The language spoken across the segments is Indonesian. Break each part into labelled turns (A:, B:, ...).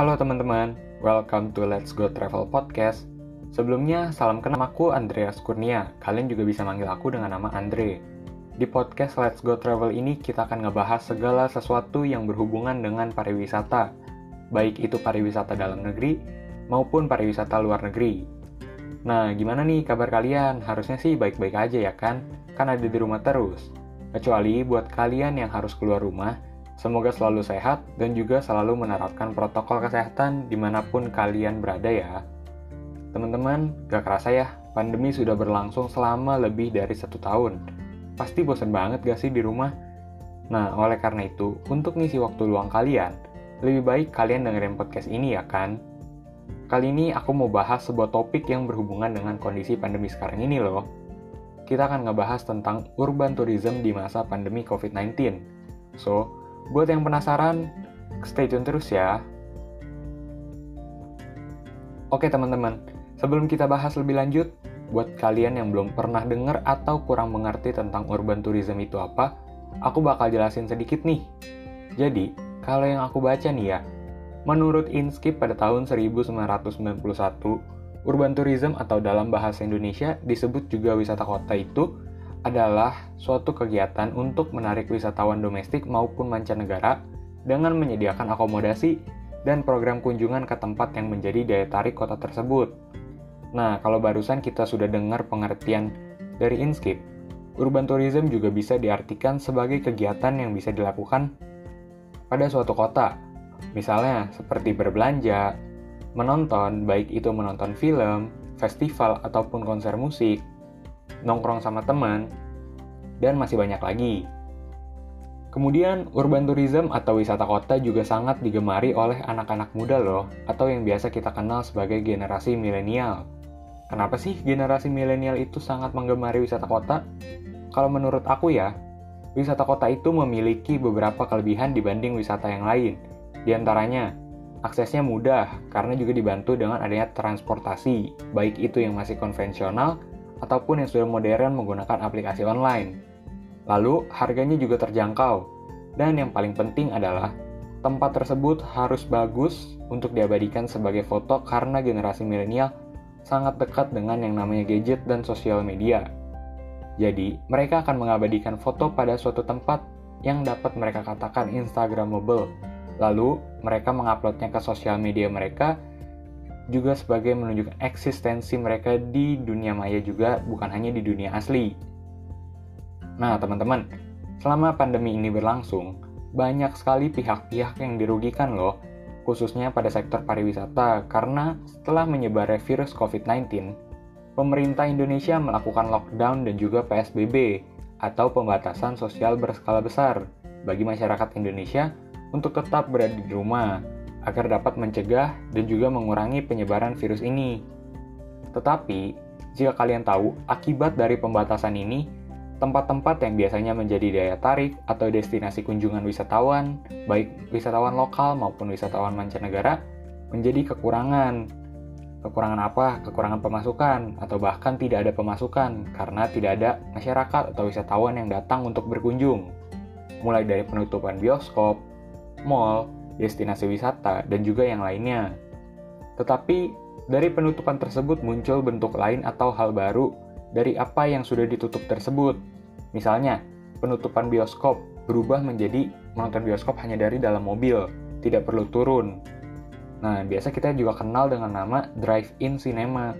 A: Halo teman-teman, welcome to Let's Go Travel Podcast. Sebelumnya, salam kenal aku Andreas Kurnia. Kalian juga bisa manggil aku dengan nama Andre. Di podcast Let's Go Travel ini kita akan ngebahas segala sesuatu yang berhubungan dengan pariwisata, baik itu pariwisata dalam negeri maupun pariwisata luar negeri. Nah, gimana nih kabar kalian? Harusnya sih baik-baik aja ya kan? Kan ada di rumah terus. Kecuali buat kalian yang harus keluar rumah, semoga selalu sehat dan juga selalu menerapkan protokol kesehatan di mana pun kalian berada ya. Teman-teman, gak kerasa ya, pandemi sudah berlangsung selama lebih dari satu tahun. Pasti bosan banget gak sih di rumah? Nah, oleh karena itu, untuk ngisi waktu luang kalian, lebih baik kalian dengerin podcast ini ya kan? Kali ini aku mau bahas sebuah topik yang berhubungan dengan kondisi pandemi sekarang ini loh kita akan ngebahas tentang urban tourism di masa pandemi COVID-19. So, buat yang penasaran, stay tune terus ya. Oke teman-teman, sebelum kita bahas lebih lanjut, buat kalian yang belum pernah dengar atau kurang mengerti tentang urban tourism itu apa, aku bakal jelasin sedikit nih. Jadi, kalau yang aku baca nih ya, menurut Inskip pada tahun 1991, Urban tourism atau dalam bahasa Indonesia disebut juga wisata kota itu adalah suatu kegiatan untuk menarik wisatawan domestik maupun mancanegara dengan menyediakan akomodasi dan program kunjungan ke tempat yang menjadi daya tarik kota tersebut. Nah, kalau barusan kita sudah dengar pengertian dari Inskip, urban tourism juga bisa diartikan sebagai kegiatan yang bisa dilakukan pada suatu kota, misalnya seperti berbelanja, menonton, baik itu menonton film, festival, ataupun konser musik, nongkrong sama teman, dan masih banyak lagi. Kemudian, urban tourism atau wisata kota juga sangat digemari oleh anak-anak muda loh, atau yang biasa kita kenal sebagai generasi milenial. Kenapa sih generasi milenial itu sangat menggemari wisata kota? Kalau menurut aku ya, wisata kota itu memiliki beberapa kelebihan dibanding wisata yang lain. Di antaranya, Aksesnya mudah karena juga dibantu dengan adanya transportasi, baik itu yang masih konvensional ataupun yang sudah modern menggunakan aplikasi online. Lalu, harganya juga terjangkau. Dan yang paling penting adalah tempat tersebut harus bagus untuk diabadikan sebagai foto karena generasi milenial sangat dekat dengan yang namanya gadget dan sosial media. Jadi, mereka akan mengabadikan foto pada suatu tempat yang dapat mereka katakan Instagramable Lalu, mereka menguploadnya ke sosial media mereka juga sebagai menunjukkan eksistensi mereka di dunia maya juga, bukan hanya di dunia asli. Nah, teman-teman, selama pandemi ini berlangsung, banyak sekali pihak-pihak yang dirugikan loh, khususnya pada sektor pariwisata, karena setelah menyebarnya virus COVID-19, pemerintah Indonesia melakukan lockdown dan juga PSBB, atau pembatasan sosial berskala besar, bagi masyarakat Indonesia untuk tetap berada di rumah agar dapat mencegah dan juga mengurangi penyebaran virus ini. Tetapi, jika kalian tahu akibat dari pembatasan ini, tempat-tempat yang biasanya menjadi daya tarik atau destinasi kunjungan wisatawan, baik wisatawan lokal maupun wisatawan mancanegara, menjadi kekurangan. Kekurangan apa? Kekurangan pemasukan, atau bahkan tidak ada pemasukan karena tidak ada masyarakat atau wisatawan yang datang untuk berkunjung. Mulai dari penutupan bioskop, mall, destinasi wisata, dan juga yang lainnya. Tetapi, dari penutupan tersebut muncul bentuk lain atau hal baru dari apa yang sudah ditutup tersebut. Misalnya, penutupan bioskop berubah menjadi menonton bioskop hanya dari dalam mobil, tidak perlu turun. Nah, biasa kita juga kenal dengan nama drive-in cinema.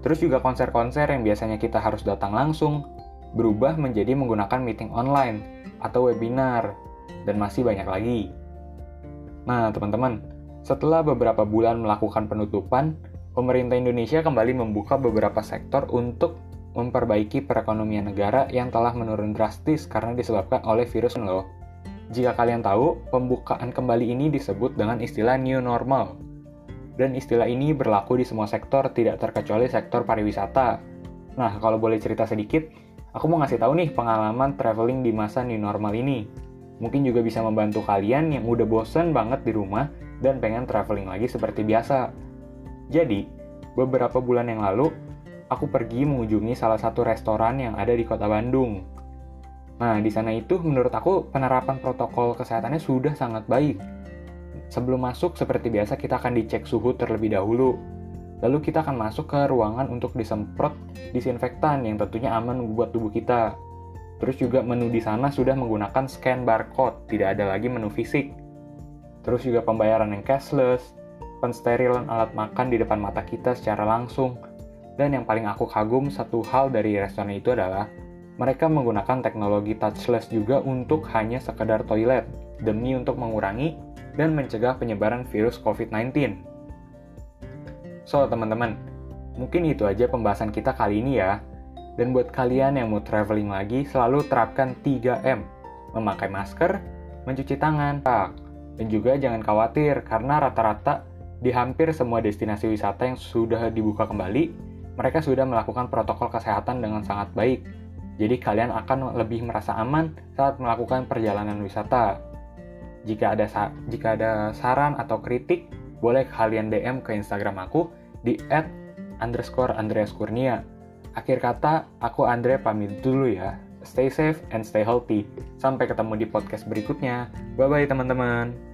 A: Terus juga konser-konser yang biasanya kita harus datang langsung, berubah menjadi menggunakan meeting online atau webinar dan masih banyak lagi. Nah, teman-teman, setelah beberapa bulan melakukan penutupan, pemerintah Indonesia kembali membuka beberapa sektor untuk memperbaiki perekonomian negara yang telah menurun drastis karena disebabkan oleh virus loh. Jika kalian tahu, pembukaan kembali ini disebut dengan istilah new normal. Dan istilah ini berlaku di semua sektor, tidak terkecuali sektor pariwisata. Nah, kalau boleh cerita sedikit, aku mau ngasih tahu nih pengalaman traveling di masa new normal ini. Mungkin juga bisa membantu kalian yang udah bosen banget di rumah dan pengen traveling lagi seperti biasa. Jadi, beberapa bulan yang lalu, aku pergi mengunjungi salah satu restoran yang ada di kota Bandung. Nah, di sana itu menurut aku penerapan protokol kesehatannya sudah sangat baik. sebelum masuk seperti biasa kita akan dicek suhu terlebih dahulu. Lalu kita akan masuk ke ruangan untuk disemprot disinfektan yang tentunya aman buat tubuh kita. Terus juga menu di sana sudah menggunakan scan barcode, tidak ada lagi menu fisik. Terus juga pembayaran yang cashless, pensterilan alat makan di depan mata kita secara langsung. Dan yang paling aku kagum satu hal dari restoran itu adalah mereka menggunakan teknologi touchless juga untuk hanya sekedar toilet demi untuk mengurangi dan mencegah penyebaran virus COVID-19. So, teman-teman, mungkin itu aja pembahasan kita kali ini ya. Dan buat kalian yang mau traveling lagi, selalu terapkan 3M. Memakai masker, mencuci tangan, dan juga jangan khawatir karena rata-rata di hampir semua destinasi wisata yang sudah dibuka kembali, mereka sudah melakukan protokol kesehatan dengan sangat baik. Jadi kalian akan lebih merasa aman saat melakukan perjalanan wisata. Jika ada jika ada saran atau kritik, boleh kalian DM ke Instagram aku di @underscore Andreas Kurnia. Akhir kata, aku Andre pamit dulu ya. Stay safe and stay healthy. Sampai ketemu di podcast berikutnya. Bye-bye teman-teman.